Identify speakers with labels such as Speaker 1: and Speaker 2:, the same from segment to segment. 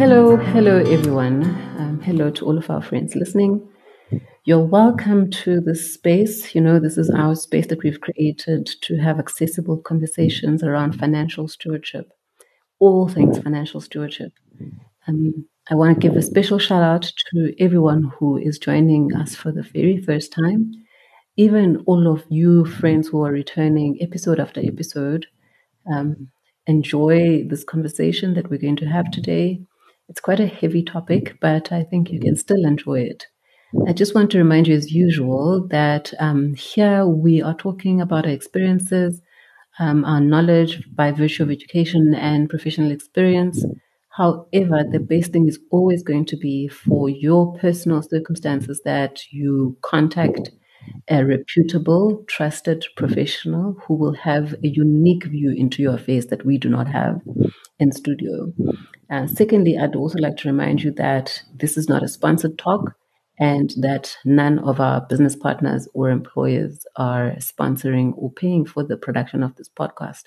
Speaker 1: Hello, hello, everyone. Um, hello to all of our friends listening. You're welcome to this space. You know, this is our space that we've created to have accessible conversations around financial stewardship, all things financial stewardship. Um, I want to give a special shout out to everyone who is joining us for the very first time, even all of you friends who are returning episode after episode. Um, enjoy this conversation that we're going to have today. It's quite a heavy topic, but I think you can still enjoy it. I just want to remind you, as usual, that um, here we are talking about our experiences, um, our knowledge by virtue of education and professional experience. However, the best thing is always going to be for your personal circumstances that you contact a reputable, trusted professional who will have a unique view into your face that we do not have in studio. Uh, secondly, I'd also like to remind you that this is not a sponsored talk and that none of our business partners or employers are sponsoring or paying for the production of this podcast.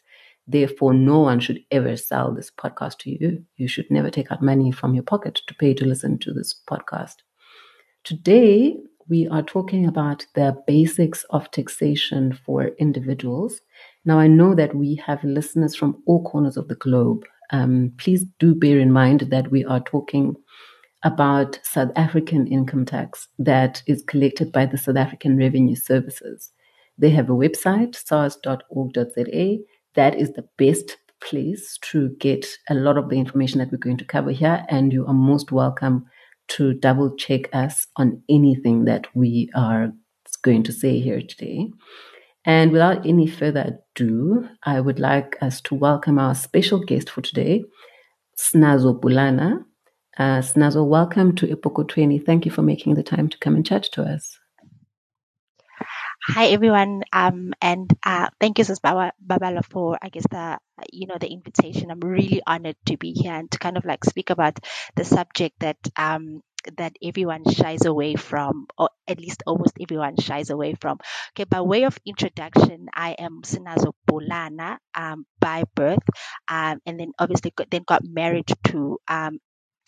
Speaker 1: Therefore, no one should ever sell this podcast to you. You should never take out money from your pocket to pay to listen to this podcast. Today, we are talking about the basics of taxation for individuals. Now, I know that we have listeners from all corners of the globe. Um, please do bear in mind that we are talking about South African income tax that is collected by the South African Revenue Services. They have a website, sars.org.za. That is the best place to get a lot of the information that we're going to cover here, and you are most welcome to double check us on anything that we are going to say here today. And without any further ado, I would like us to welcome our special guest for today, Snazo Bulana. Uh, Snazo, welcome to Epokothweni. Thank you for making the time to come and chat to us.
Speaker 2: Hi everyone, um, and uh, thank you, Sis Babala, for I guess the you know the invitation. I'm really honored to be here and to kind of like speak about the subject that um, that everyone shies away from, or at least almost everyone shies away from. Okay, by way of introduction, I am Sinazo Bolana um, by birth, um, and then obviously got, then got married to um,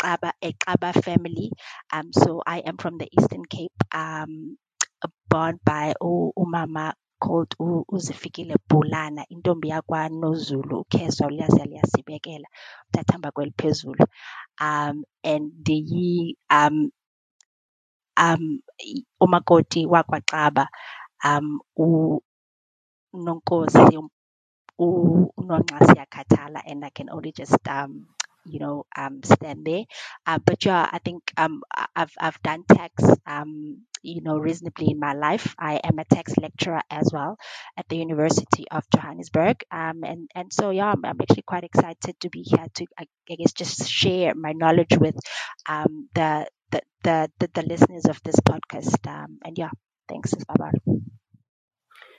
Speaker 2: a Xaba family. Um, so I am from the Eastern Cape. Um, born by umama called uZifikile Bulana intombi yakwaNozulu, uKhethwa uLiyazela Sibekela, uthathamba kweliphezulu. Um, and ndiyi um, um, umakoti wakwaXaba um, uNonkosi uNongxa Siyakhathala and I can only just um, you know um, stand there. Uh, but yeah, I think um, I've I've done tax um, you know reasonably in my life. I am a tax lecturer as well at the University of Johannesburg, um, and and so yeah, I'm, I'm actually quite excited to be here to I, guess just share my knowledge with um, the, the, the the listeners of this podcast. Um, and yeah, thanks, Baba.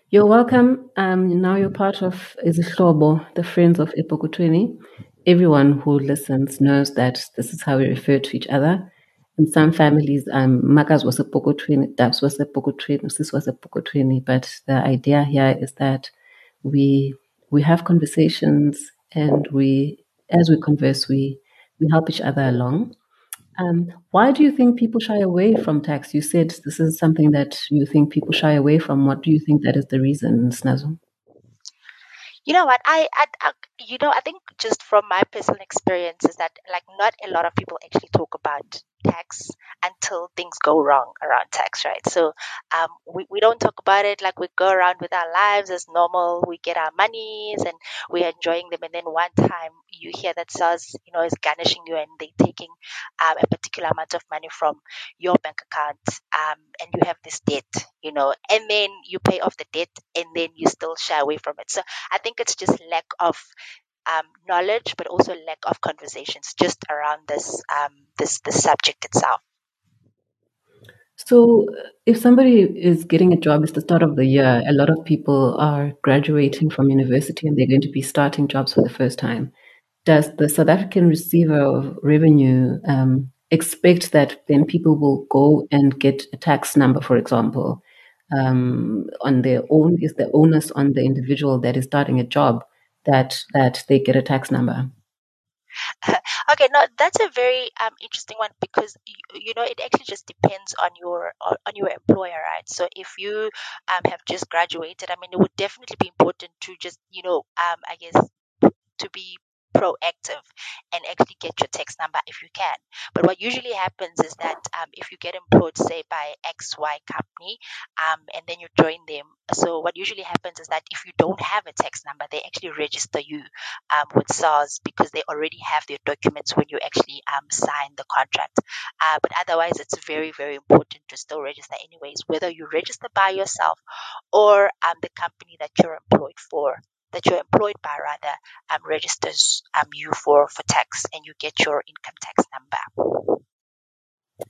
Speaker 1: You're welcome. Um, now you're part of Izihlobo, the Friends of Epokothweni everyone who listens knows that this is how we refer to each other. In some families, um, Makas was a Pokothweni, Dabs was a Pokothweni, Sis was a Pokothweni. But the idea here is that we we have conversations and we, as we converse, we we help each other along. Um, why do you think people shy away from tax? You said this is something that you think people shy away from. What do you think that is the reason, Snazo?
Speaker 2: You know what? I, I, you know, I think just from my personal experience is that like not a lot of people actually talk about tax until things go wrong around tax, right? So um, we, we don't talk about it like we go around with our lives as normal. We get our monies and we're enjoying them. And then one time you hear that SARS, you know, is garnishing you and they're taking um, a particular amount of money from your bank account um, and you have this debt, you know, and then you pay off the debt and then you still shy away from it. So I think it's just lack of um, knowledge, but also lack of conversations just around this um, this this subject itself.
Speaker 1: So, if somebody is getting a job, it's the start of the year. A lot of people are graduating from university and they're going to be starting jobs for the first time. Does the South African Receiver of Revenue um, expect that then people will go and get a tax number, for example, um, on their own? Is the onus on the individual that is starting a job? That that they get a tax number?
Speaker 2: Okay, no, that's a very um, interesting one because you, you know it actually just depends on your on your employer, right? So if you um, have just graduated, I mean, it would definitely be important to just you know um, I guess to be proactive and actually get your tax number if you can. But what usually happens is that um, if you get employed, say by XY company, um, and then you join them, so what usually happens is that if you don't have a tax number, they actually register you um, with SARS because they already have their documents when you actually um, sign the contract. Uh, but otherwise, it's very, very important to still register anyways, whether you register by yourself or um, the company that you're employed for that you're employed by rather um, registers um, you for, for tax and you get your income tax number.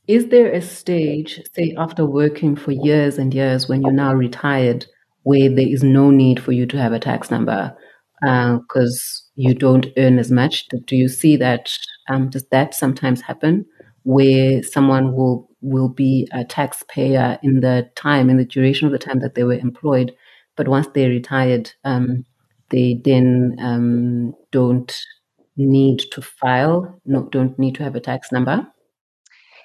Speaker 1: Is there a stage, say after working for years and years when you're now retired, where there is no need for you to have a tax number because uh, you don't earn as much? Do you see that? Um, does that sometimes happen where someone will will be a taxpayer in the time, in the duration of the time that they were employed, but once they're retired, um, they then um, don't need to file, no, don't need to have a tax number.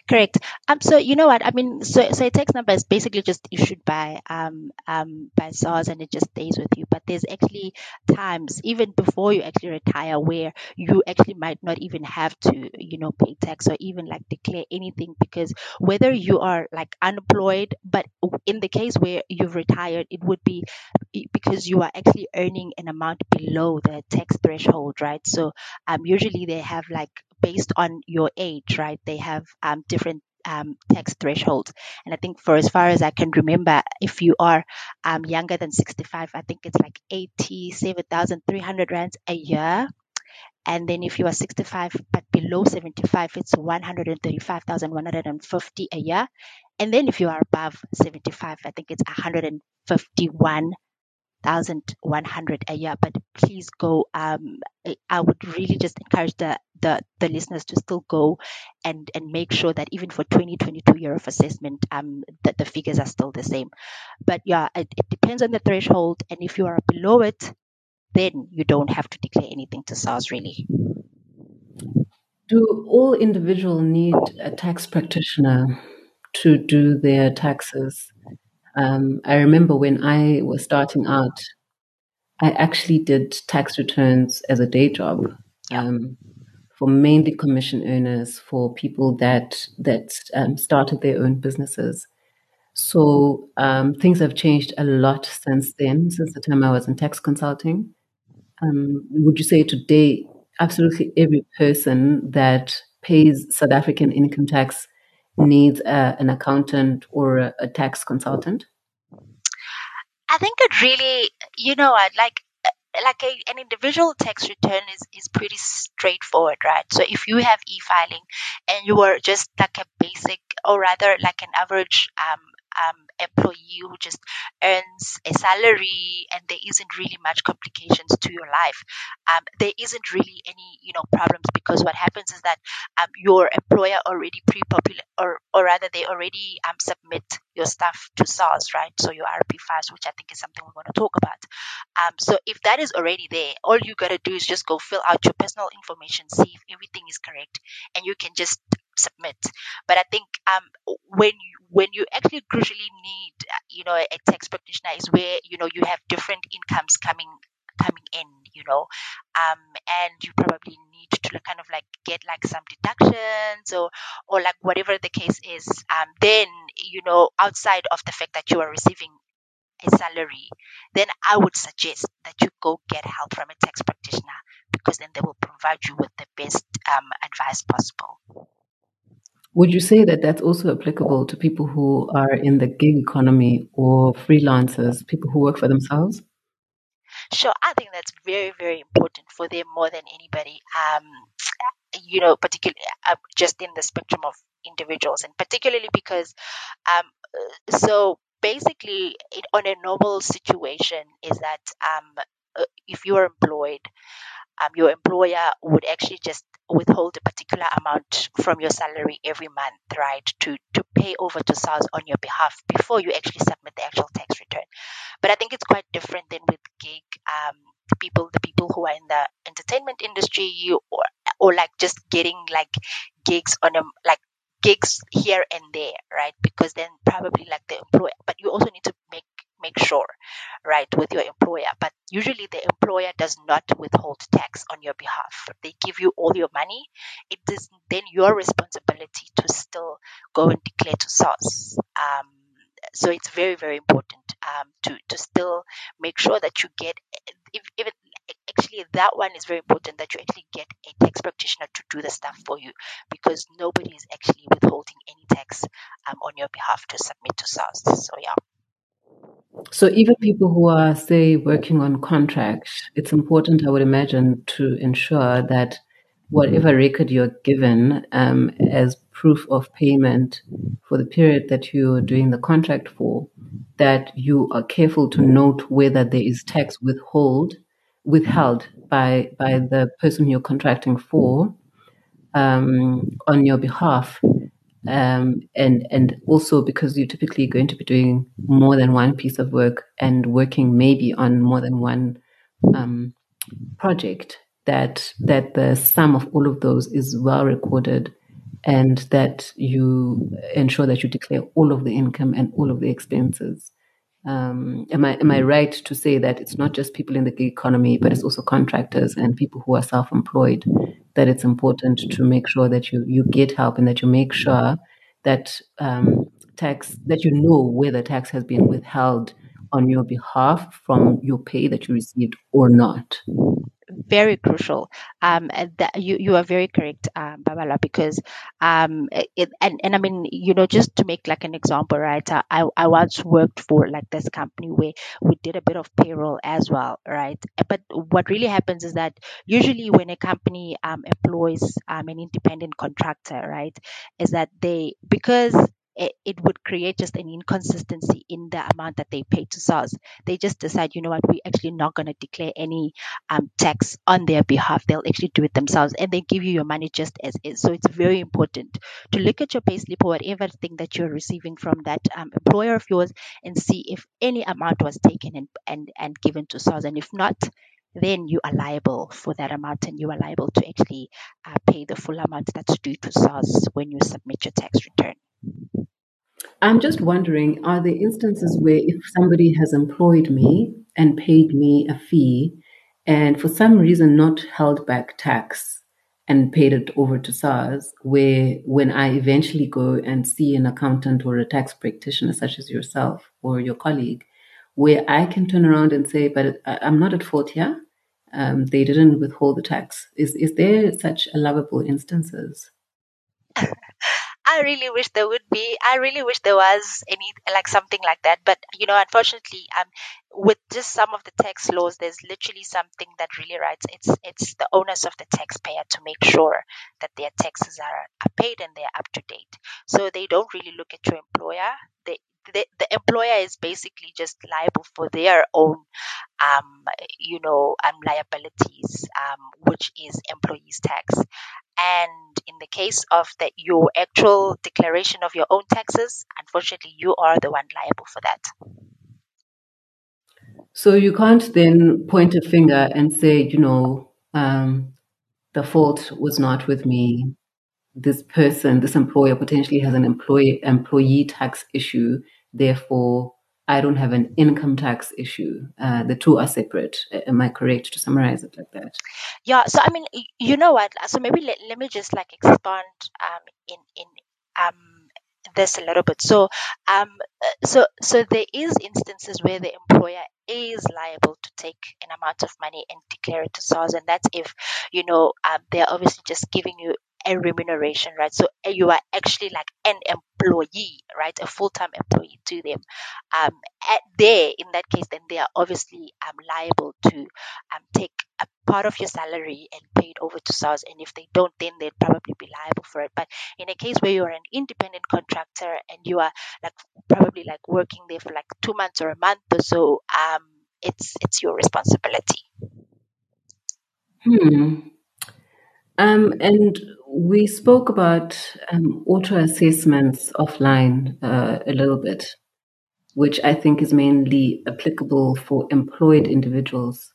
Speaker 2: Correct. Um, so you know what I mean. So, so a tax number is basically just issued by um, um, by SARS and it just stays with you. But there's actually times even before you actually retire where you actually might not even have to you know pay tax or even like declare anything because whether you are like unemployed, but in the case where you've retired, it would be because you are actually earning an amount below the tax threshold, right? So um, usually they have like based on your age, right? They have um, different um, tax thresholds. And I think for as far as I can remember, if you are um, younger than 65, I think it's like 87,300 rands a year. And then if you are 65 but below 75, it's 135,150 a year. And then if you are above 75, I think it's 151 thousand one hundred a year. But please go. Um, I would really just encourage the, the the listeners to still go and and make sure that even for 2022 year of assessment, um, that the figures are still the same. But yeah, it, it depends on the threshold, and if you are below it, then you don't have to declare anything to SARS really.
Speaker 1: Do all individuals need a tax practitioner to do their taxes? Um, I remember when I was starting out, I actually did tax returns as a day job um, for mainly commission earners, for people that that um, started their own businesses. So um, things have changed a lot since then, since the time I was in tax consulting. Um, would you say today, absolutely every person that pays South African income tax needs an accountant or a, a tax consultant?
Speaker 2: I think it really, you know, like like a, an individual tax return is, is pretty straightforward, right? So if you have e-filing and you are just like a basic or rather like an average um, um, employee who just earns a salary and there isn't really much complications to your life, um, there isn't really any you know problems because what happens is that um, your employer already pre-populate or or rather they already um, submit your stuff to SARS, right? So your IRP5s, which I think is something we're going to talk about. Um, so if that is already there, all you got to do is just go fill out your personal information, see if everything is correct, and you can just submit. But I think um, when you, when you actually crucially need, you know, a tax practitioner is where you know you have different incomes coming coming in, you know, um, and you probably need to kind of like get like some deductions or or like whatever the case is. Um, then you know, outside of the fact that you are receiving a salary, then I would suggest that you go get help from a tax practitioner because then they will provide you with the best um, advice possible.
Speaker 1: Would you say that that's also applicable to people who are in the gig economy or freelancers, people who work for themselves?
Speaker 2: Sure, I think that's very, very important for them more than anybody. Um, you know, particularly uh, just in the spectrum of individuals, and particularly because, um, so basically, it, on a normal situation, is that um, uh, if you are employed, um, your employer would actually just withhold a particular amount from your salary every month, right, to, to pay over to SARS on your behalf before you actually submit the actual tax return. But I think it's quite different than with gig um, people, the people who are in the entertainment industry or or like just getting like gigs on a like gigs here and there, right? Because then probably like the employer, but you also need to make make sure, right, with your employer. But usually the employer does not withhold tax on your behalf. They give you all your money. It is then your responsibility to still go and declare to SARS. Um, so it's very very important um, to to still make sure that you get if, if it, actually that one is very important that you actually get a tax practitioner to do the stuff for you because nobody is actually withholding any tax um, on your behalf to submit to SARS. So yeah.
Speaker 1: So even people who are, say, working on contracts, it's important, I would imagine, to ensure that whatever record you're given um, as proof of payment for the period that you're doing the contract for, that you are careful to note whether there is tax withhold withheld by by the person you're contracting for um, on your behalf um, and and also because you're typically going to be doing more than one piece of work and working maybe on more than one um, project that that the sum of all of those is well recorded and that you ensure that you declare all of the income and all of the expenses um, am I am I right to say that it's not just people in the gig economy, but it's also contractors and people who are self-employed that it's important to make sure that you you get help and that you make sure that um, tax that you know whether tax has been withheld on your behalf from your pay that you received or not
Speaker 2: very crucial. Um, that you you are very correct, um, Babala, because um, it, and and I mean, you know, just to make like an example, right? Uh, I I once worked for like this company where we did a bit of payroll as well, right? But what really happens is that usually when a company um, employs um, an independent contractor, right, is that they because it, it would create just an inconsistency in the amount that they pay to SARS. They just decide, you know what, we're actually not going to declare any um, tax on their behalf. They'll actually do it themselves and they give you your money just as is. So it's very important to look at your payslip or whatever thing that you're receiving from that um, employer of yours and see if any amount was taken and, and, and given to SARS. And if not, then you are liable for that amount and you are liable to actually uh, pay the full amount that's due to SARS when you submit your tax return.
Speaker 1: I'm just wondering are there instances where if somebody has employed me and paid me a fee and for some reason not held back tax and paid it over to SARS, where when I eventually go and see an accountant or a tax practitioner such as yourself or your colleague, where I can turn around and say, but I'm not at fault here. Um, they didn't withhold the tax. Is is there such allowable instances?
Speaker 2: I really wish there would be. I really wish there was any like something like that. But you know, unfortunately, um, with just some of the tax laws, there's literally something that really writes it's it's the onus of the taxpayer to make sure that their taxes are, are paid and they're up to date. So they don't really look at your employer. They the, the employer is basically just liable for their own um, you know um, liabilities um, which is employees tax. And in the case of that your actual declaration of your own taxes unfortunately you are the one liable for that.
Speaker 1: So you can't then point a finger and say you know um, the fault was not with me this person, this employer potentially has an employee employee tax issue. Therefore, I don't have an income tax issue. Uh, the two are separate. Am I correct to summarize it like that?
Speaker 2: Yeah. So I mean, you know what? So maybe let, let me just like expand um, in in um this a little bit. So um so so there is instances where the employer is liable to take an amount of money and declare it to SARS, and that's if you know um, they're obviously just giving you a remuneration, right? So eh, you are actually like an employee, right? A full-time employee to them. Um, at there, in that case, then they are obviously um, liable to um, take a part of your salary and pay it over to SARS. And if they don't, then they'd probably be liable for it. But in a case where you are an independent contractor and you are like probably like working there for like two months or a month or so, um, it's it's your responsibility.
Speaker 1: Hmm. Um, and we spoke about um, auto assessments offline uh, a little bit, which I think is mainly applicable for employed individuals.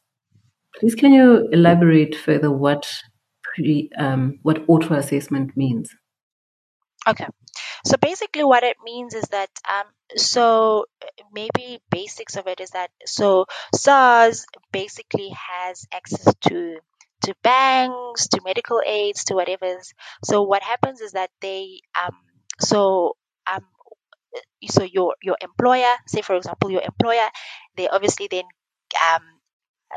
Speaker 1: Please, can you elaborate further what pre um, what auto assessment means.
Speaker 2: Okay. So basically, what it means is that um, so maybe basics of it is that so SARS basically has access to to banks, to medical aids, to whatever So what happens is that they um so um so your your employer, say for example your employer, they obviously then um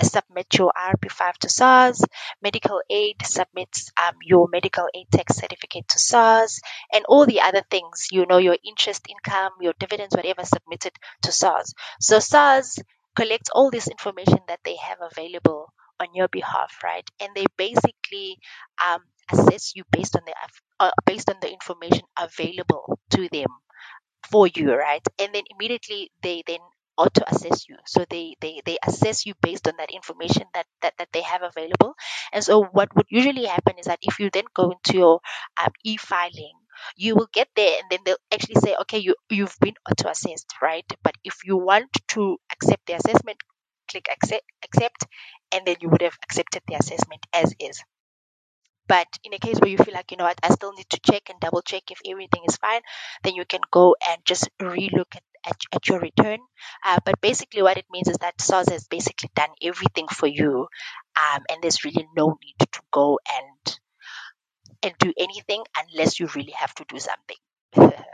Speaker 2: submit your IRP5 to SARS. Medical aid submits um, your medical aid tax certificate to SARS, and all the other things, you know, your interest income, your dividends, whatever, submitted to SARS. So SARS collects all this information that they have available on your behalf, right? And they basically um, assess you based on the uh, based on the information available to them for you, right? And then immediately they then auto assess you. So they, they, they assess you based on that information that, that, that they have available. And so what would usually happen is that if you then go into your um, e-filing, you will get there and then they'll actually say, okay, you, you've been auto assessed, right? But if you want to accept the assessment, click accept, accept, and then you would have accepted the assessment as is. But in a case where you feel like, you know what, I still need to check and double check if everything is fine, then you can go and just relook at, at, at your return. Uh, but basically, what it means is that SARS has basically done everything for you, um, and there's really no need to go and and do anything unless you really have to do something.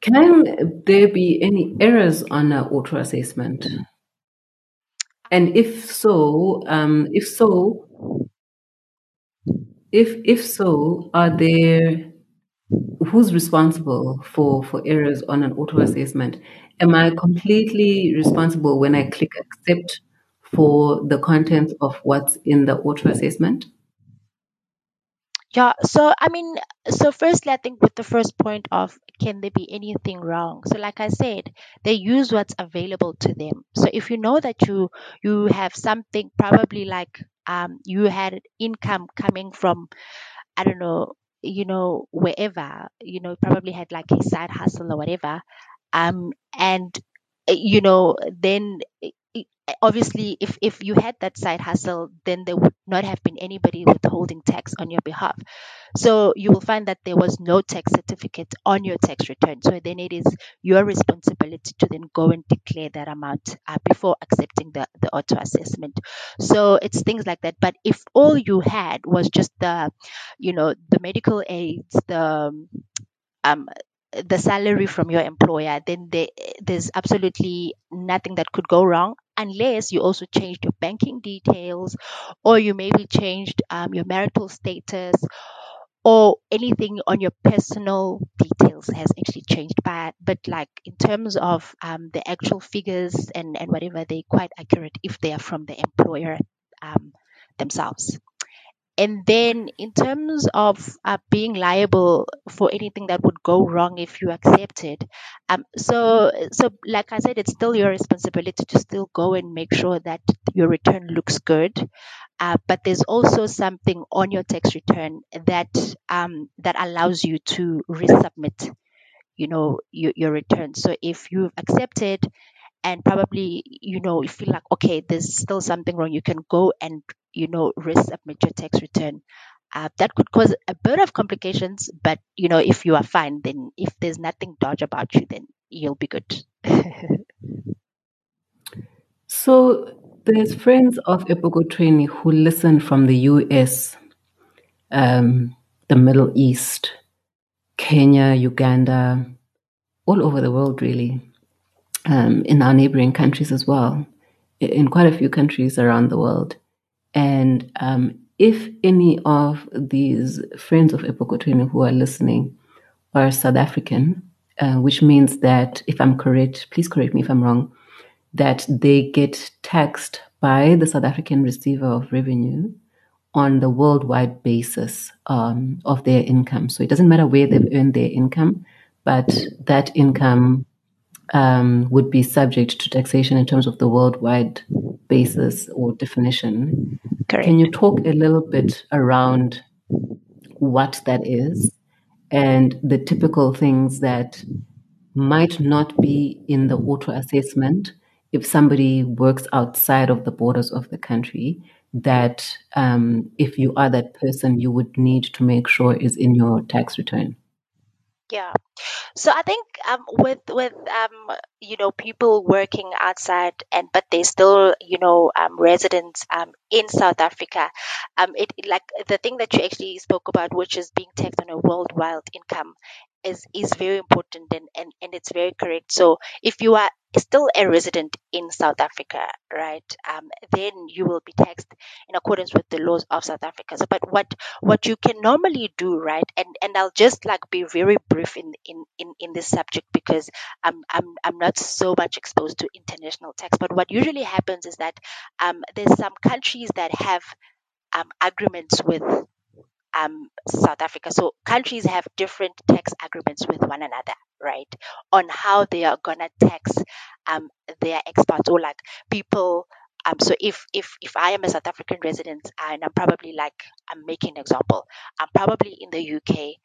Speaker 1: Can there be any errors on an auto assessment? And if so, um, if so, if if so, are there who's responsible for for errors on an auto assessment? Am I completely responsible when I click accept for the content of what's in the auto assessment?
Speaker 2: Yeah, so I mean, so firstly, I think with the first point of can there be anything wrong? So, like I said, they use what's available to them. So, if you know that you you have something, probably like um, you had income coming from, I don't know, you know, wherever, you know, probably had like a side hustle or whatever, um, and you know, then obviously if if you had that side hustle then there would not have been anybody withholding tax on your behalf. So you will find that there was no tax certificate on your tax return so then it is your responsibility to then go and declare that amount uh, before accepting the the auto assessment. So it's things like that but if all you had was just the you know the medical aids the um, the salary from your employer, then there, there's absolutely nothing that could go wrong unless you also changed your banking details or you maybe changed um, your marital status or anything on your personal details has actually changed. But but like in terms of um, the actual figures and and whatever they're quite accurate if they are from the employer um, themselves and then in terms of uh, being liable for anything that would go wrong if you accept it, um, so so like I said, it's still your responsibility to still go and make sure that your return looks good. Uh, but there's also something on your tax return that um, that allows you to resubmit, you know, your, your return. So if you've accepted and probably you know you feel like okay there's still something wrong you can go and you know resubmit your tax return. Uh, that could cause a bit of complications but you know if you are fine then if there's nothing dodge about you then you'll be good.
Speaker 1: So there's friends of Epokothweni who listen from the US um, the Middle East Kenya Uganda all over the world really um, in our neighboring countries as well, in quite a few countries around the world. And um, if any of these friends of Epokothweni who are listening are South African, uh, which means that, if I'm correct, please correct me if I'm wrong, that they get taxed by the South African receiver of revenue on the worldwide basis um, of their income. So it doesn't matter where they've earned their income, but that income um, would be subject to taxation in terms of the worldwide basis or definition.
Speaker 2: Correct.
Speaker 1: Can you talk a little bit around what that is and the typical things that might not be in the auto assessment if somebody works outside of the borders of the country that um, if you are that person, you would need to make sure is in your tax return?
Speaker 2: Yeah. So I think um, with with um, you know people working outside and but they still you know um, residents um, in South Africa, um, it like the thing that you actually spoke about, which is being taxed on a worldwide income, is is very important and, and and it's very correct. So if you are still a resident in South Africa, right, um, then you will be taxed in accordance with the laws of South Africa. So, but what what you can normally do, right, and and I'll just like be very brief in in in, in this subject because I'm I'm I'm not so much exposed to international tax. But what usually happens is that um, there's some countries that have um, agreements with um, South Africa. So countries have different tax agreements with one another, right? On how they are gonna tax um, their exports or like people. Um, so if if if I am a South African resident and I'm probably like I'm making an example, I'm probably in the UK,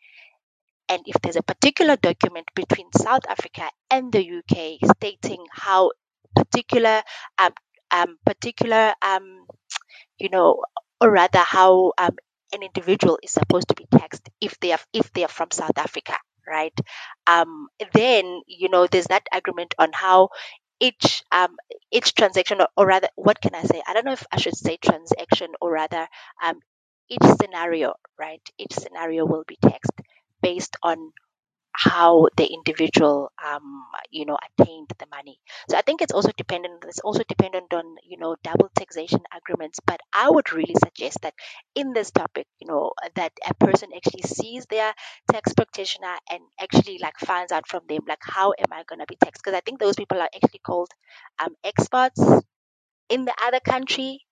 Speaker 2: and if there's a particular document between South Africa and the UK stating how particular um, um particular um you know or rather how um an individual is supposed to be taxed if they are if they are from South Africa, right? Um, then you know there's that agreement on how each um each transaction or, or rather what can I say? I don't know if I should say transaction or rather um each scenario, right? Each scenario will be taxed based on how the individual um, you know attained the money. So i think it's also dependent it's also dependent on you know double taxation agreements. But i would really suggest that in this topic you know that a person actually sees their tax practitioner and actually like finds out from them like how am i going to be taxed? Because i think those people are actually called um, experts in the other country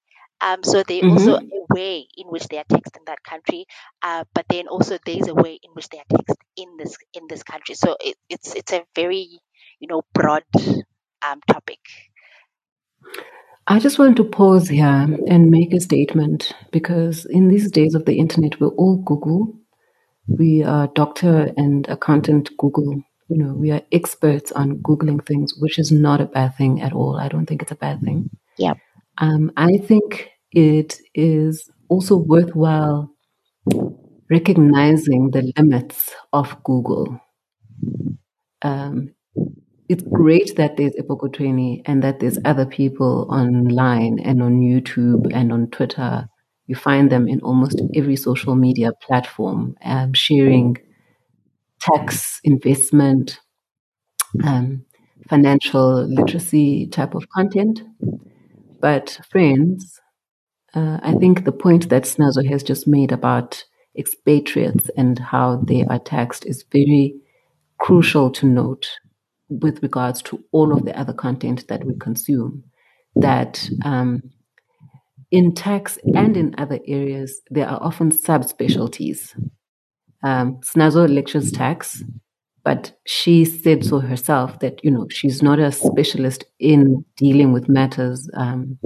Speaker 2: um, so they mm-hmm. also a way in which they are taxed in that country, uh, but then also there's a way in which they are taxed in this in this country. So it, it's it's a very you know broad um, topic.
Speaker 1: I just want to pause here and make a statement because in these days of the internet, we're all Google. We are doctor and accountant Google. You know, we are experts on Googling things, which is not a bad thing at all. I don't think it's a bad thing.
Speaker 2: Yeah.
Speaker 1: Um, I think it is also worthwhile recognizing the limits of Google. Um, it's great that there's Epokothweni and that there's other people online and on YouTube and on Twitter. You find them in almost every social media platform, um, sharing tax, investment, um, financial literacy type of content. But friends, uh, I think the point that Snazo has just made about expatriates and how they are taxed is very crucial to note with regards to all of the other content that we consume. That um, in tax and in other areas, there are often subspecialties. Um, Snazo lectures tax, but she said so herself that you know she's not a specialist in dealing with matters um,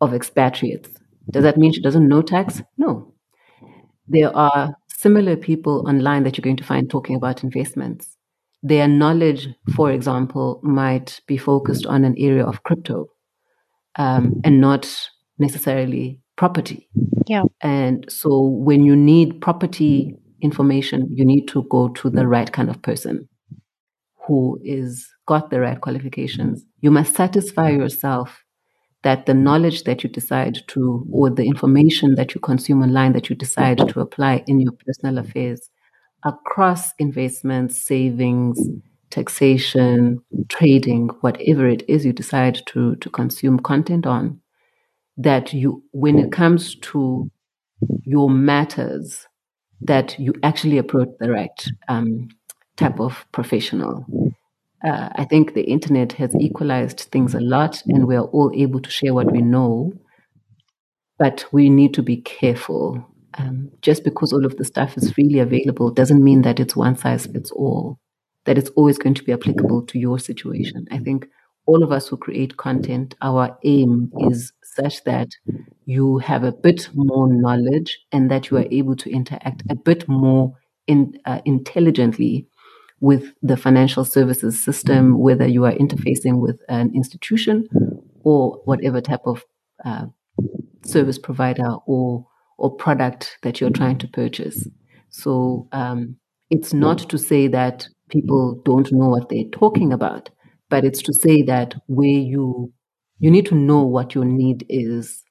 Speaker 1: of expatriates. Does that mean she doesn't know tax? No. There are similar people online that you're going to find talking about investments. Their knowledge, for example, might be focused on an area of crypto um, and not necessarily property.
Speaker 2: Yeah.
Speaker 1: And so when you need property information, you need to go to the right kind of person who is got the right qualifications. You must satisfy yourself that the knowledge that you decide to, or the information that you consume online that you decide to apply in your personal affairs across investments, savings, taxation, trading, whatever it is you decide to, to consume content on, that you, when it comes to your matters, that you actually approach the right um, type of professional. Uh, I think the internet has equalized things a lot, and we are all able to share what we know. But we need to be careful. Um, just because all of the stuff is freely available doesn't mean that it's one size fits all, that it's always going to be applicable to your situation. I think all of us who create content, our aim is such that you have a bit more knowledge and that you are able to interact a bit more in, uh, intelligently with the financial services system, whether you are interfacing with an institution or whatever type of uh, service provider or or product that you're trying to purchase. So um, it's not to say that people don't know what they're talking about, but it's to say that where you you need to know what your need is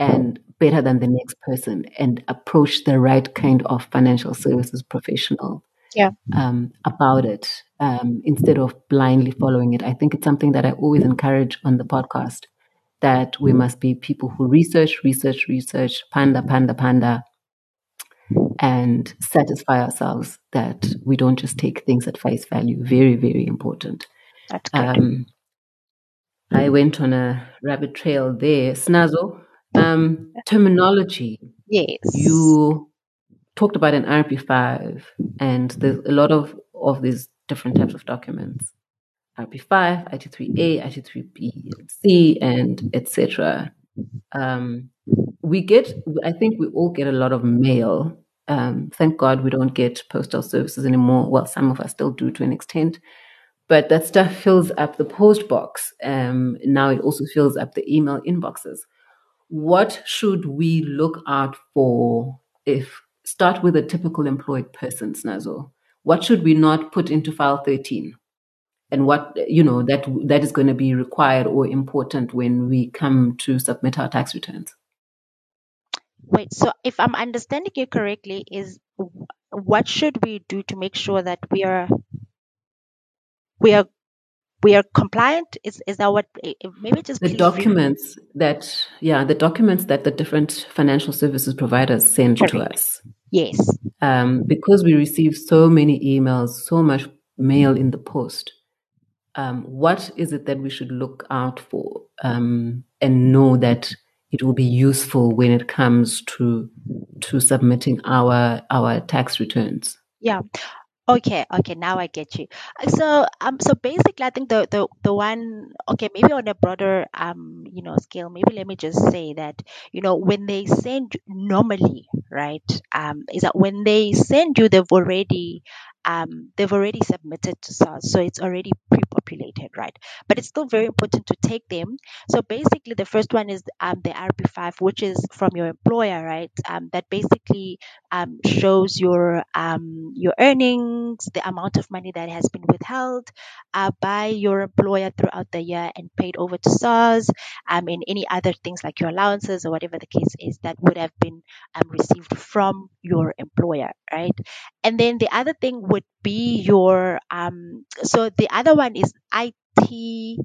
Speaker 1: and better than the next person and approach the right kind of financial services professional
Speaker 2: yeah.
Speaker 1: um, about it um, instead of blindly following it. I think it's something that I always encourage on the podcast that we must be people who research, research, research, panda, panda, panda, and satisfy ourselves that we don't just take things at face value. Very, very important.
Speaker 2: That's good. Um,
Speaker 1: I went on a rabbit trail there. Snazo, um, terminology.
Speaker 2: Yes.
Speaker 1: You talked about an IRP5, and there's a lot of, of these different types of documents. IRP5, IT3A, IT3B, C, and etc. Um, we get, I think we all get a lot of mail. Um, thank God we don't get postal services anymore. Well, some of us still do to an extent, but that stuff fills up the post box. Um, now it also fills up the email inboxes. What should we look out for if start with a typical employed person, Snazo? What should we not put into file 13? And what you know that that is going to be required or important when we come to submit our tax returns.
Speaker 2: Wait, so if I'm understanding you correctly, is what should we do to make sure that we are we are we are compliant is is that what maybe just
Speaker 1: the documents read. that yeah the documents that the different financial services providers send Perfect. to us
Speaker 2: yes
Speaker 1: um, because we receive so many emails so much mail in the post um, what is it that we should look out for um, and know that it will be useful when it comes to to submitting our our tax returns
Speaker 2: yeah Okay, okay, now I get you. Uh, so, um, so basically, I think the the the one, okay, maybe on a broader, um, you know, scale, maybe let me just say that, you know, when they send normally, right, um, is that when they send you, they've already um, they've already submitted to SARS, so it's already pre-populated, right? But it's still very important to take them. So basically, the first one is um, the IRP5, which is from your employer, right? Um, that basically um, shows your um, your earnings, the amount of money that has been withheld uh, by your employer throughout the year and paid over to SARS, um, and any other things like your allowances or whatever the case is that would have been received from your employer, right? And then the other thing would be your um so the other one is IT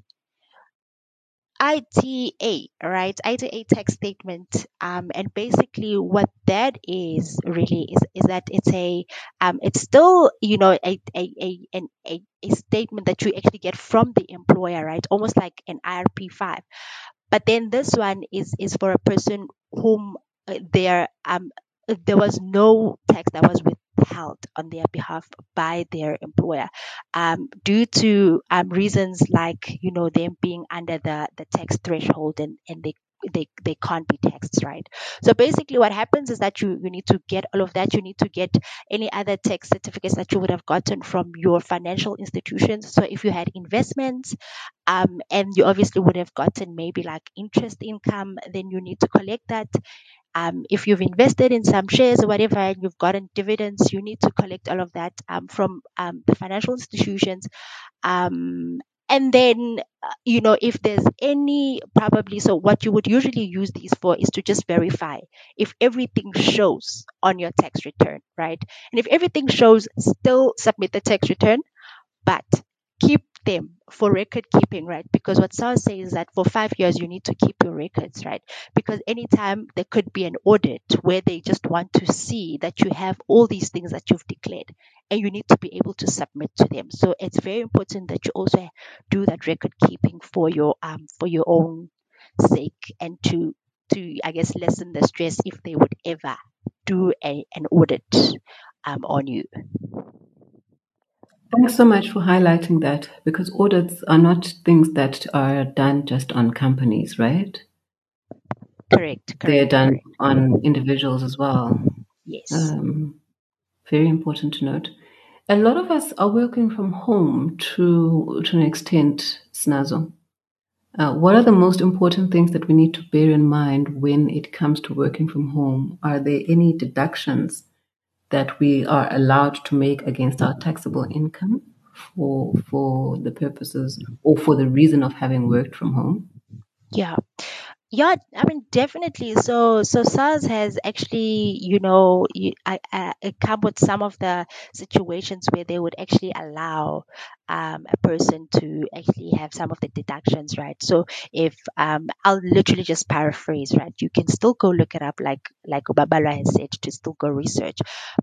Speaker 2: ITA, right? ITA tax statement. Um, and basically what that is really is, is that it's a, um, it's still, you know, a, a, a, an, a, a statement that you actually get from the employer, right? Almost like an IRP5. But then this one is, is for a person whom uh, their, um, there was no tax that was with held on their behalf by their employer um, due to um, reasons like you know them being under the, the tax threshold and, and they they, they can't be taxed, right? So basically what happens is that you, you need to get all of that. You need to get any other tax certificates that you would have gotten from your financial institutions. So if you had investments, um, and you obviously would have gotten maybe like interest income, then you need to collect that. Um, if you've invested in some shares or whatever and you've gotten dividends, you need to collect all of that um, from um, the financial institutions. Um, and then, uh, you know, if there's any probably, so what you would usually use these for is to just verify if everything shows on your tax return, right? And if everything shows, still submit the tax return, but keep them for record keeping, right? Because what SARS says is that for five years you need to keep your records, right? Because anytime there could be an audit where they just want to see that you have all these things that you've declared and you need to be able to submit to them. So it's very important that you also do that record keeping for your um for your own sake and to to I guess lessen the stress if they would ever do a, an audit um, on you.
Speaker 1: Thanks so much for highlighting that because audits are not things that are done just on companies, right?
Speaker 2: Correct. correct
Speaker 1: They're done correct. on individuals as well.
Speaker 2: Yes.
Speaker 1: Um, very important to note. A lot of us are working from home to to an extent, Snazo. Uh, what are the most important things that we need to bear in mind when it comes to working from home? Are there any deductions that we are allowed to make against our taxable income for for the purposes or for the reason of having worked from home?
Speaker 2: Yeah. Yeah, I mean, definitely. So, so SARS has actually, you know, you, I, I, come with some of the situations where they would actually allow um, a person to actually have some of the deductions, right? So, if um, I'll literally just paraphrase, right? You can still go look it up, like like Babala has said, to still go research.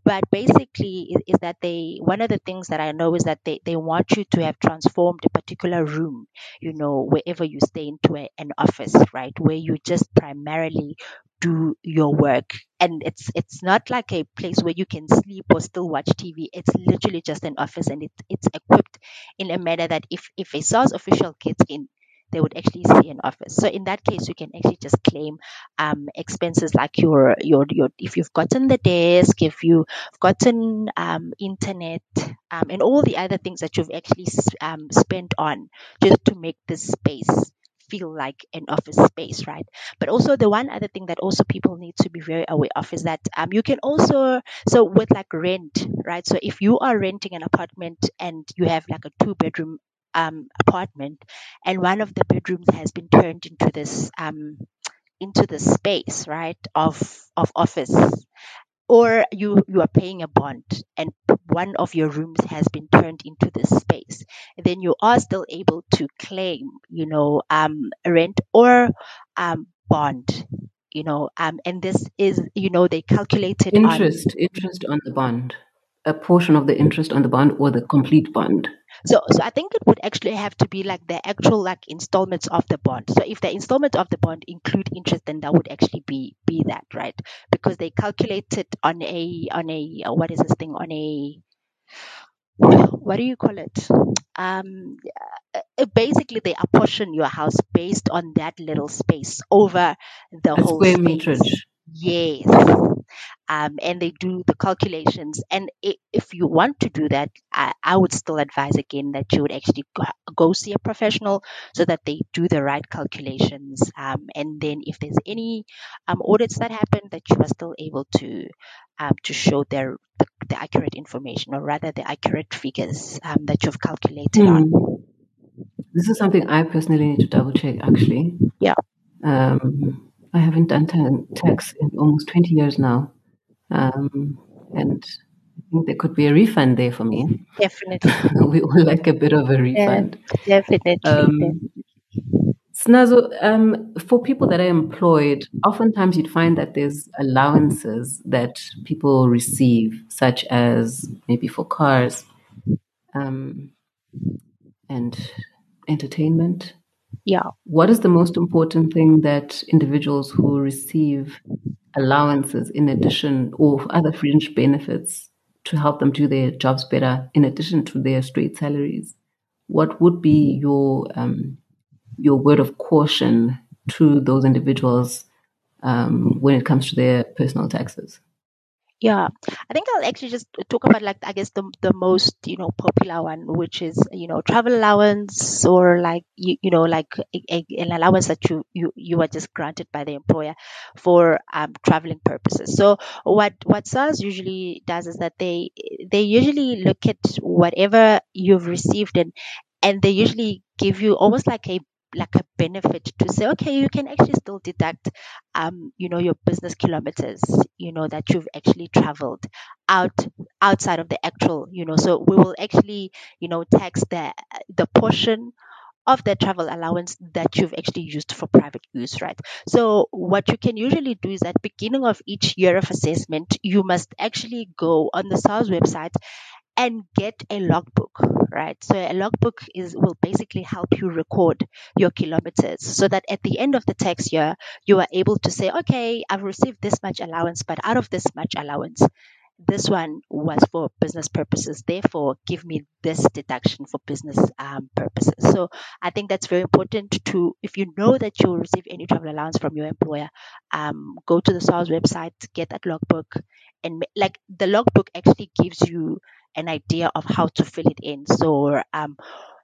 Speaker 2: But basically, is, is that they one of the things that I know is that they they want you to have transformed a particular room, you know, wherever you stay into a, an office, right? Where you just primarily do your work and it's it's not like a place where you can sleep or still watch TV. It's literally just an office and it, it's equipped in a manner that if if a SARS official gets in, they would actually see an office. So in that case, you can actually just claim um, expenses like your your your if you've gotten the desk, if you've gotten um, internet, um, and all the other things that you've actually um, spent on just to make this space feel like an office space, right? But also the one other thing that also people need to be very aware of is that um, you can also so with like rent, right? So if you are renting an apartment and you have like a two bedroom um, apartment and one of the bedrooms has been turned into this um, into the space right of of office or you you are paying a bond and one of your rooms has been turned into this space then you are still able to claim you know um rent or um bond you know um and this is you know they calculated
Speaker 1: interest on, interest on the bond a portion of the interest on the bond or the complete bond
Speaker 2: so, so I think it would actually have to be like the actual like installments of the bond. So if the installments of the bond include interest, then that would actually be be that, right? Because they calculate it on a on a what is this thing on a what do you call it? Um, uh, basically, they apportion your house based on that little space over the
Speaker 1: a
Speaker 2: whole
Speaker 1: square
Speaker 2: space.
Speaker 1: meterage.
Speaker 2: Yes. Um, and they do the calculations. And if you want to do that, I, I would still advise again that you would actually go, go, see a professional so that they do the right calculations. Um, and then if there's any um, audits that happen, that you are still able to um, to show their the, the, accurate information, or rather the accurate figures um, that you've calculated mm. on.
Speaker 1: Hmm. This is something I personally need to double check. Actually,
Speaker 2: yeah.
Speaker 1: Um, I haven't done tax in almost 20 years now. Um, and I think there could be a refund there for me.
Speaker 2: Definitely.
Speaker 1: we would like a bit of a refund.
Speaker 2: Yeah, definitely. Um,
Speaker 1: Snazo, um, for people that are employed, oftentimes you'd find that there's allowances that people receive, such as maybe for cars um, and entertainment.
Speaker 2: Yeah.
Speaker 1: What is the most important thing that individuals who receive allowances in addition or other fringe benefits to help them do their jobs better in addition to their straight salaries? What would be your um, your word of caution to those individuals um, when it comes to their personal taxes?
Speaker 2: Yeah, I think I'll actually just talk about like I guess the the most you know popular one, which is you know travel allowance or like you, you know like a, a, an allowance that you you you are just granted by the employer for um, traveling purposes. So what what SARS usually does is that they they usually look at whatever you've received and and they usually give you almost like a like a benefit to say, okay, you can actually still deduct, um, you know, your business kilometers, you know, that you've actually traveled out outside of the actual, you know, so we will actually, you know, tax the the portion of the travel allowance that you've actually used for private use, right? So what you can usually do is at beginning of each year of assessment, you must actually go on the SARS website and get a logbook, right? So a logbook is will basically help you record your kilometers so that at the end of the tax year, you are able to say, okay, I've received this much allowance, but out of this much allowance, this one was for business purposes. Therefore, give me this deduction for business um, purposes. So I think that's very important to, if you know that you'll receive any travel allowance from your employer, um, go to the SARS website, get that logbook, and like the logbook actually gives you an idea of how to fill it in. So um,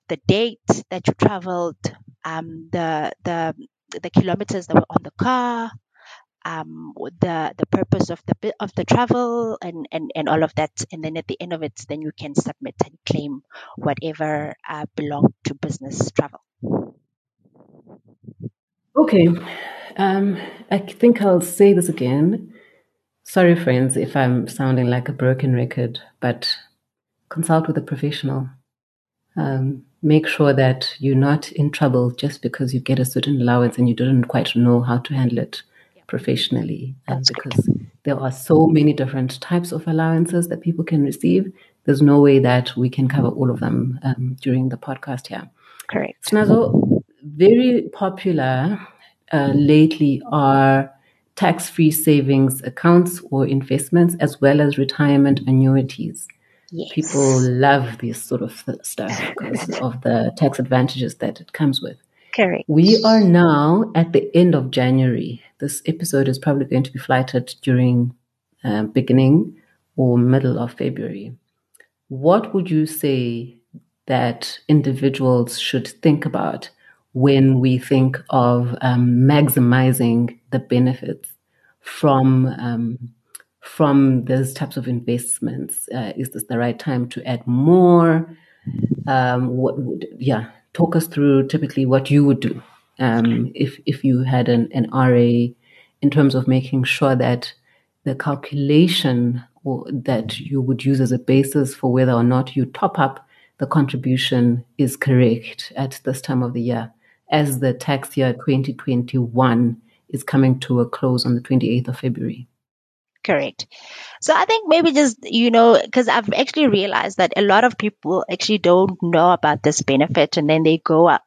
Speaker 2: the date that you traveled, um, the the the kilometers that were on the car, um, the the purpose of the of the travel and, and and all of that. And then at the end of it then you can submit and claim whatever uh, belonged to business travel.
Speaker 1: Okay. Um, i think i'll say this again. Sorry friends if i'm sounding like a broken record but consult with a professional um, make sure that you're not in trouble just because you get a certain allowance and you didn't quite know how to handle it professionally um, because there are so many different types of allowances that people can receive. There's no way that we can cover all of them um, during the podcast here.
Speaker 2: Correct.
Speaker 1: Snazo, very popular uh, lately are tax free savings accounts or investments, as well as retirement annuities.
Speaker 2: Yes.
Speaker 1: People love this sort of stuff because of the tax advantages that it comes with.
Speaker 2: Correct.
Speaker 1: We are now at the end of January. This episode is probably going to be flighted during uh, beginning or middle of February. What would you say that individuals should think about when we think of um, maximizing the benefits from um, from those types of investments? Uh, is this the right time to add more? Um, what would yeah? talk us through typically what you would do um, if if you had an, an RA in terms of making sure that the calculation or, that you would use as a basis for whether or not you top up the contribution is correct at this time of the year, as the tax year 2021 is coming to a close on the 28th of February.
Speaker 2: Correct. So I think maybe just, you know, because I've actually realized that a lot of people actually don't know about this benefit and then they go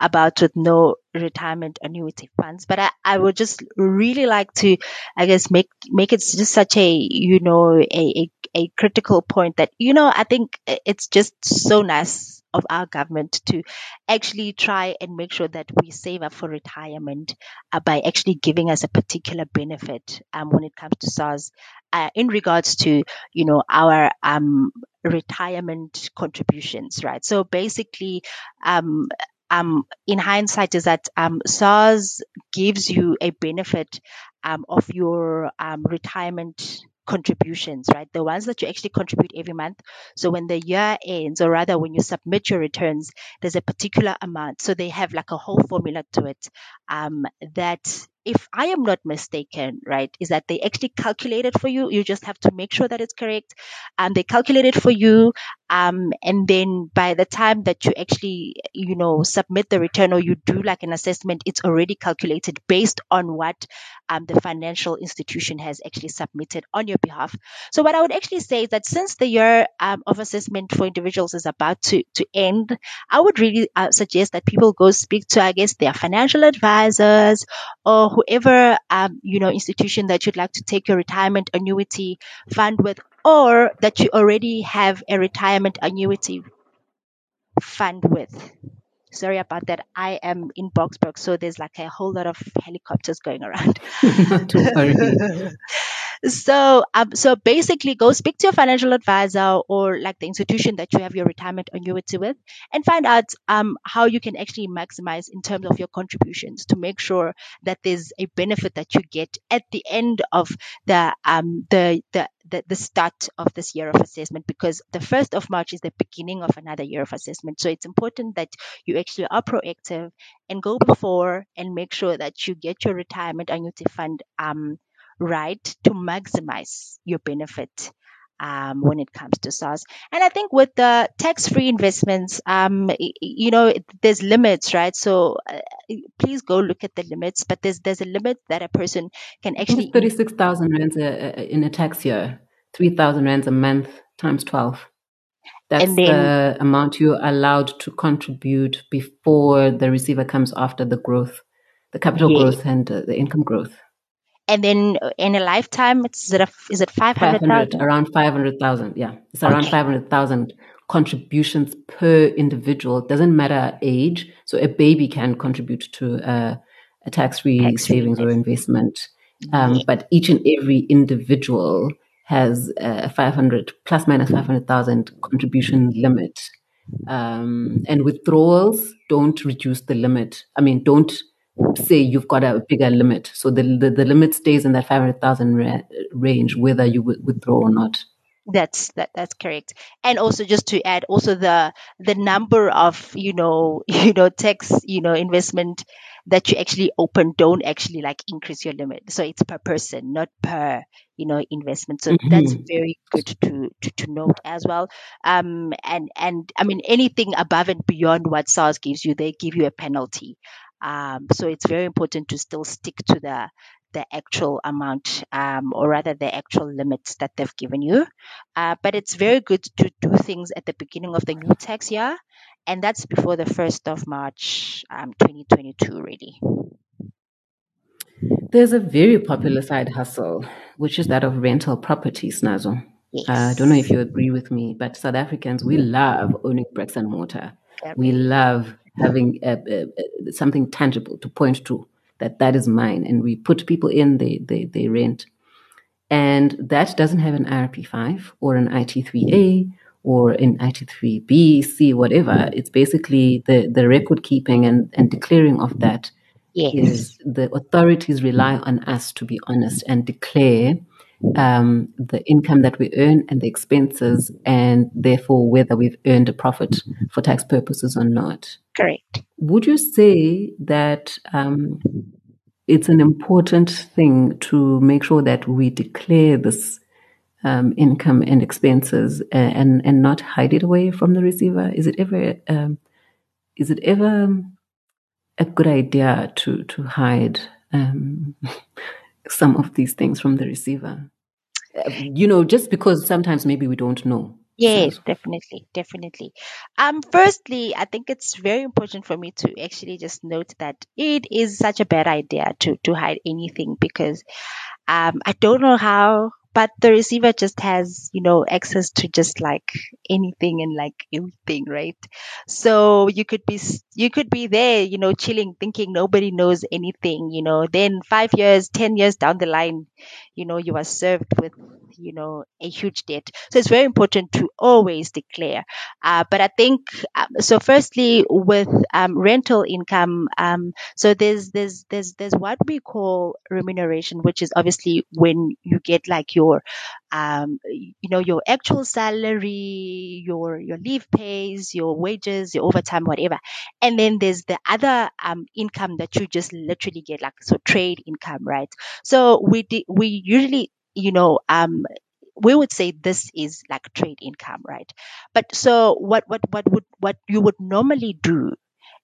Speaker 2: about with no retirement annuity funds. But I, I would just really like to, I guess, make, make it just such a, you know, a, a, a critical point that, you know, I think it's just so nice of our government to actually try and make sure that we save up for retirement uh, by actually giving us a particular benefit um, when it comes to SARS uh, in regards to you know our um, retirement contributions, right? So basically, um, um, in hindsight, is that um, SARS gives you a benefit um, of your um, retirement contributions, right? The ones that you actually contribute every month. So when the year ends, or rather when you submit your returns, there's a particular amount. So they have like a whole formula to it um, that if I am not mistaken, right, is that they actually calculate it for you. You just have to make sure that it's correct. And they calculate it for you. Um, and then by the time that you actually, you know, submit the return or you do like an assessment, it's already calculated based on what um, the financial institution has actually submitted on your behalf. So what I would actually say is that since the year um, of assessment for individuals is about to, to end, I would really uh, suggest that people go speak to, I guess, their financial advisors or whoever um, you know institution that you'd like to take your retirement annuity fund with, or that you already have a retirement annuity fund with. Sorry about that. I am in Boksburg, so there's like a whole lot of helicopters going around. So um, so basically go speak to your financial advisor or like the institution that you have your retirement annuity with and find out um, how you can actually maximize in terms of your contributions to make sure that there's a benefit that you get at the end of the um, the, the the, the start of this year of assessment because the 1st of March is the beginning of another year of assessment. So it's important that you actually are proactive and go before and make sure that you get your retirement annuity fund um, right to maximize your benefit um, when it comes to SARS. And I think with the tax-free investments, um, you know, there's limits, right? So uh, please go look at the limits. But there's there's a limit that a person can actually
Speaker 1: thirty-six thousand rands a, in a tax year, three thousand rands a month times twelve. That's then, the amount you're allowed to contribute before the receiver comes after the growth, the capital yeah. growth and uh, the income growth
Speaker 2: and then in a lifetime, it's is it, a, is it 500,000?
Speaker 1: around 500,000. Yeah. It's around okay. 500,000 contributions per individual. It doesn't matter age. So a baby can contribute to a, a tax-free tax savings or investment. Um, yeah. But each and every individual has a 500 plus minus 500,000 contribution limit Um, and withdrawals don't reduce the limit. I mean, don't say you've got a bigger limit. So the the, the limit stays in that 500,000 ra- range, whether you withdraw or not.
Speaker 2: That's that that's correct. And also just to add also the the number of, you know, you know, tax, you know, investment that you actually open don't actually like increase your limit. So it's per person, not per, you know, investment. So mm-hmm. that's very good to, to, to note as well. Um, and, and I mean, anything above and beyond what SARS gives you, they give you a penalty. Um, so it's very important to still stick to the the actual amount, um, or rather the actual limits that they've given you. Uh, but it's very good to do things at the beginning of the new tax year, and that's before the 1st of March um, 2022, really.
Speaker 1: There's a very popular side hustle, which is that of rental properties, Snazo. Yes. Uh, I don't know if you agree with me, but South Africans, we love owning bricks and mortar. We love having something tangible to point to that that is mine. And we put people in, they, they, they rent. And that doesn't have an IRP5 or an IT3A or an IT3B, C, whatever. It's basically the, the record keeping and, and declaring of that yes. is the authorities rely on us to be honest and declare um, the income that we earn and the expenses, and therefore whether we've earned a profit for tax purposes or not.
Speaker 2: Correct.
Speaker 1: Would you say that um, it's an important thing to make sure that we declare this um, income and expenses and, and, and not hide it away from the receiver? Is it ever um, is it ever a good idea to to hide um, some of these things from the receiver? Uh, you know, just because sometimes maybe we don't know.
Speaker 2: Yes, so. definitely, definitely. Um, firstly, I think it's very important for me to actually just note that it is such a bad idea to to hide anything because um, I don't know how but the receiver just has you know access to just like anything and like everything right? So you could be you could be there you know chilling thinking nobody knows anything you know? Then 5 years 10 years down the line you know you are served with you know a huge debt. So it's very important to always declare. Uh, but i think um, so firstly with um, rental income um, so there's there's there's there's what we call remuneration which is obviously when you get like your um, you know your actual salary your your leave pays your wages your overtime whatever. And then there's the other um, income that you just literally get like so trade income right? So we di- we usually you know, um, we would say this is like trade income, right? But so what, what, what would, what you would normally do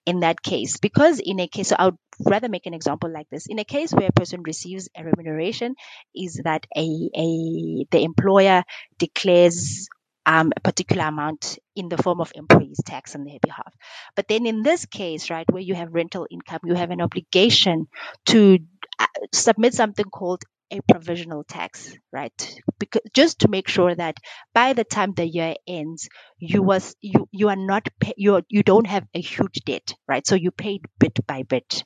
Speaker 2: in that case, because in a case, so I would rather make an example like this. In a case where a person receives a remuneration, is that a, a the employer declares um, a particular amount in the form of employees tax on their behalf. But then in this case, right, where you have rental income, you have an obligation to uh, submit something called a provisional tax, right? Because just to make sure that by the time the year ends, you was you you are not you you don't have a huge debt, right? So you paid bit by bit,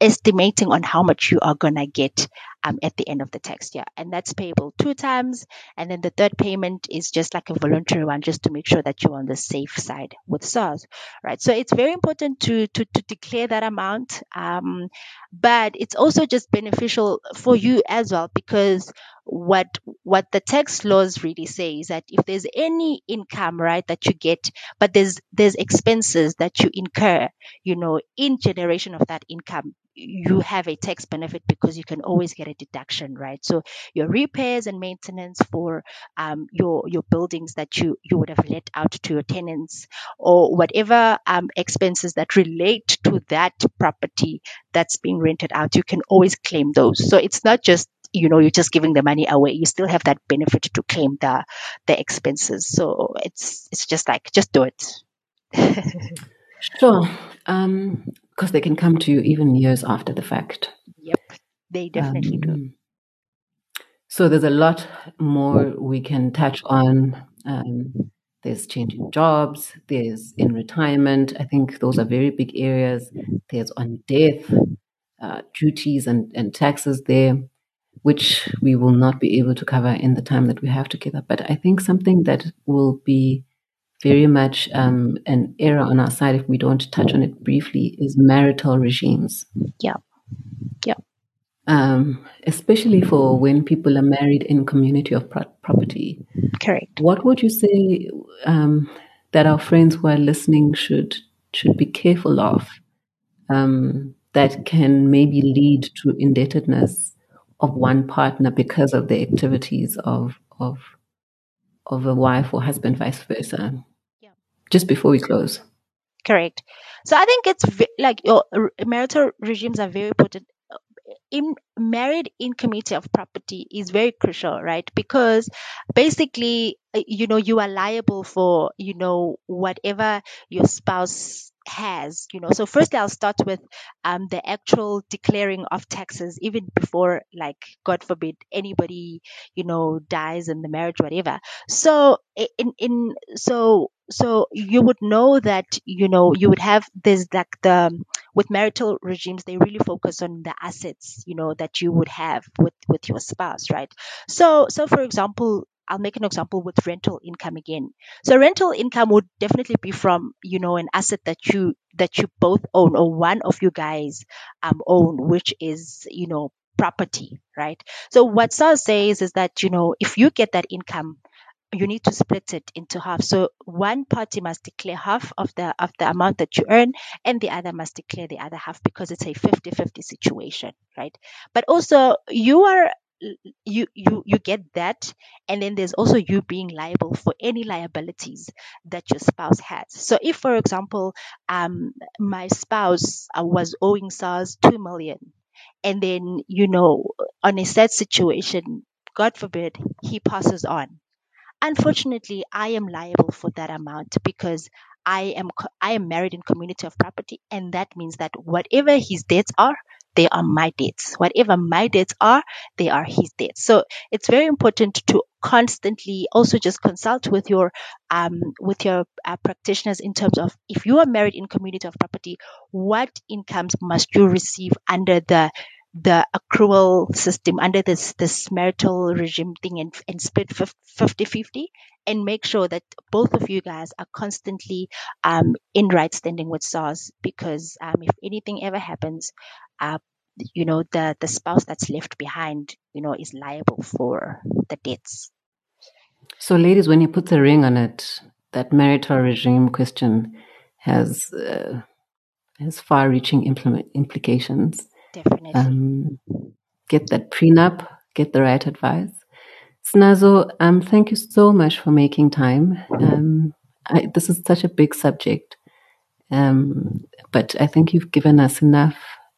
Speaker 2: estimating on how much you are gonna get um, at the end of the tax year. And that's payable two times. And then the third payment is just like a voluntary one, just to make sure that you're on the safe side with SARS, right? So it's very important to, to, to declare that amount. Um, but it's also just beneficial for you as well because what what the tax laws really say is that if there's any income right that you get but there's there's expenses that you incur you know in generation of that income you have a tax benefit because you can always get a deduction, right? So your repairs and maintenance for um, your your buildings that you you would have let out to your tenants, or whatever um, expenses that relate to that property that's being rented out, you can always claim those. So it's not just you know you're just giving the money away you still have that benefit to claim the the expenses so it's it's just like just do it
Speaker 1: sure um because they can come to you even years after the fact.
Speaker 2: Yep, they definitely um, do.
Speaker 1: So there's a lot more we can touch on. Um, there's changing jobs. There's in retirement. I think those are very big areas. There's on death, uh, duties and, and taxes there, which we will not be able to cover in the time that we have together. But I think something that will be very much um, an error on our side if we don't touch on it briefly is marital regimes.
Speaker 2: Yeah. Yeah.
Speaker 1: Um, especially for when people are married in community of pro- property.
Speaker 2: Correct.
Speaker 1: What would you say um, that our friends who are listening should should be careful of um, that can maybe lead to indebtedness of one partner because of the activities of of of a wife or husband, vice versa. Yeah. Just before we close.
Speaker 2: Correct. So I think it's like your marital regimes are very important in married in community of property is very crucial, right? Because basically, uh, you know, you are liable for, you know, whatever your spouse has you know so firstly i'll start with um, the actual declaring of taxes even before like god forbid anybody you know dies in the marriage whatever so in in so so you would know that you know you would have this like the with marital regimes they really focus on the assets you know that you would have with with your spouse right so so for example I'll make an example with rental income again. So rental income would definitely be from, you know, an asset that you that you both own or one of you guys um own, which is, you know, property, right? So what SARS says is that, you know, if you get that income, you need to split it into half. So one party must declare half of the of the amount that you earn and the other must declare the other half because it's a 50-50 situation, right? But also you are you you you get that and then there's also you being liable for any liabilities that your spouse has so if for example um my spouse uh, was owing SARS 2 million and then you know on a sad situation god forbid he passes on unfortunately i am liable for that amount because I am I am married in community of property, and that means that whatever his debts are, they are my debts. Whatever my debts are, they are his debts. So it's very important to constantly also just consult with your um, with your uh, practitioners in terms of if you are married in community of property, what incomes must you receive under the the accrual system under this this marital regime thing and, and split 50 50 and make sure that both of you guys are constantly um, in right standing with SARS because um, if anything ever happens, uh, you know the the spouse that's left behind you know is liable for the debts
Speaker 1: so ladies when you put the ring on it that marital regime question has uh, has far reaching implement implications
Speaker 2: definitely um,
Speaker 1: get that prenup get the right advice. Snazo um, thank you so much for making time. Um, I, this is such a big subject. Um, but i think you've given us enough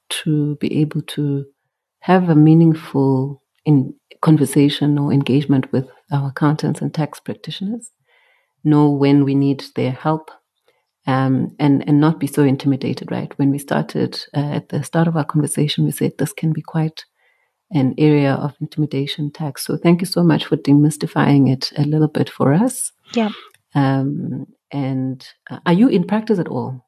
Speaker 1: to be able to have a meaningful in conversation or engagement with our accountants and tax practitioners, know when we need their help, um, and and not be so intimidated. Right when we started uh, at the start of our conversation, we said this can be quite an area of intimidation tax. So thank you so much for demystifying it a little bit for us.
Speaker 2: Yeah.
Speaker 1: Um, and uh, are you in practice at all?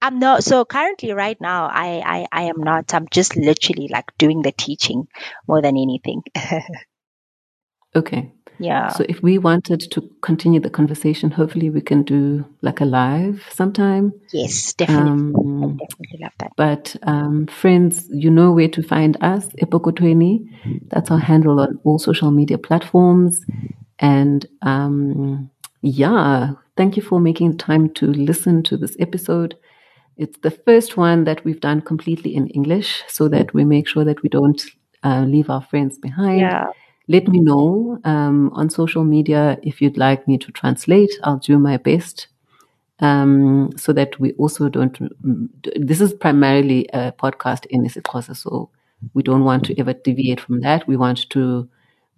Speaker 2: I'm not. So currently, right now, I, I, I am not. I'm just literally like doing the teaching more than anything.
Speaker 1: okay.
Speaker 2: Yeah.
Speaker 1: So if we wanted to continue the conversation, hopefully we can do like a live sometime.
Speaker 2: Yes, definitely. Um, definitely love that.
Speaker 1: But um, friends, you know where to find us, Epokotweni. That's our handle on all social media platforms. And um, yeah, thank you for making time to listen to this episode. It's the first one that we've done completely in English so that we make sure that we don't uh, leave our friends behind.
Speaker 2: Yeah.
Speaker 1: Let me know um, on social media if you'd like me to translate. I'll do my best um, so that we also don't. This is primarily a podcast in isiXhosa, so we don't want to ever deviate from that. We want to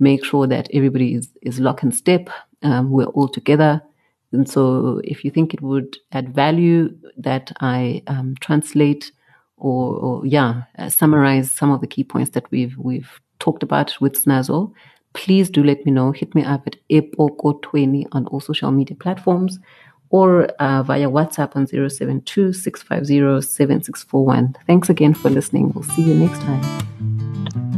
Speaker 1: make sure that everybody is, is lock and step. Um, we're all together. And so, if you think it would add value that I um, translate or, or yeah, uh, summarize some of the key points that we've we've talked about with Snazo, please do let me know. Hit me up at epoko20 on all social media platforms or uh, via WhatsApp on 072 650 7641. Thanks again for listening. We'll see you next time.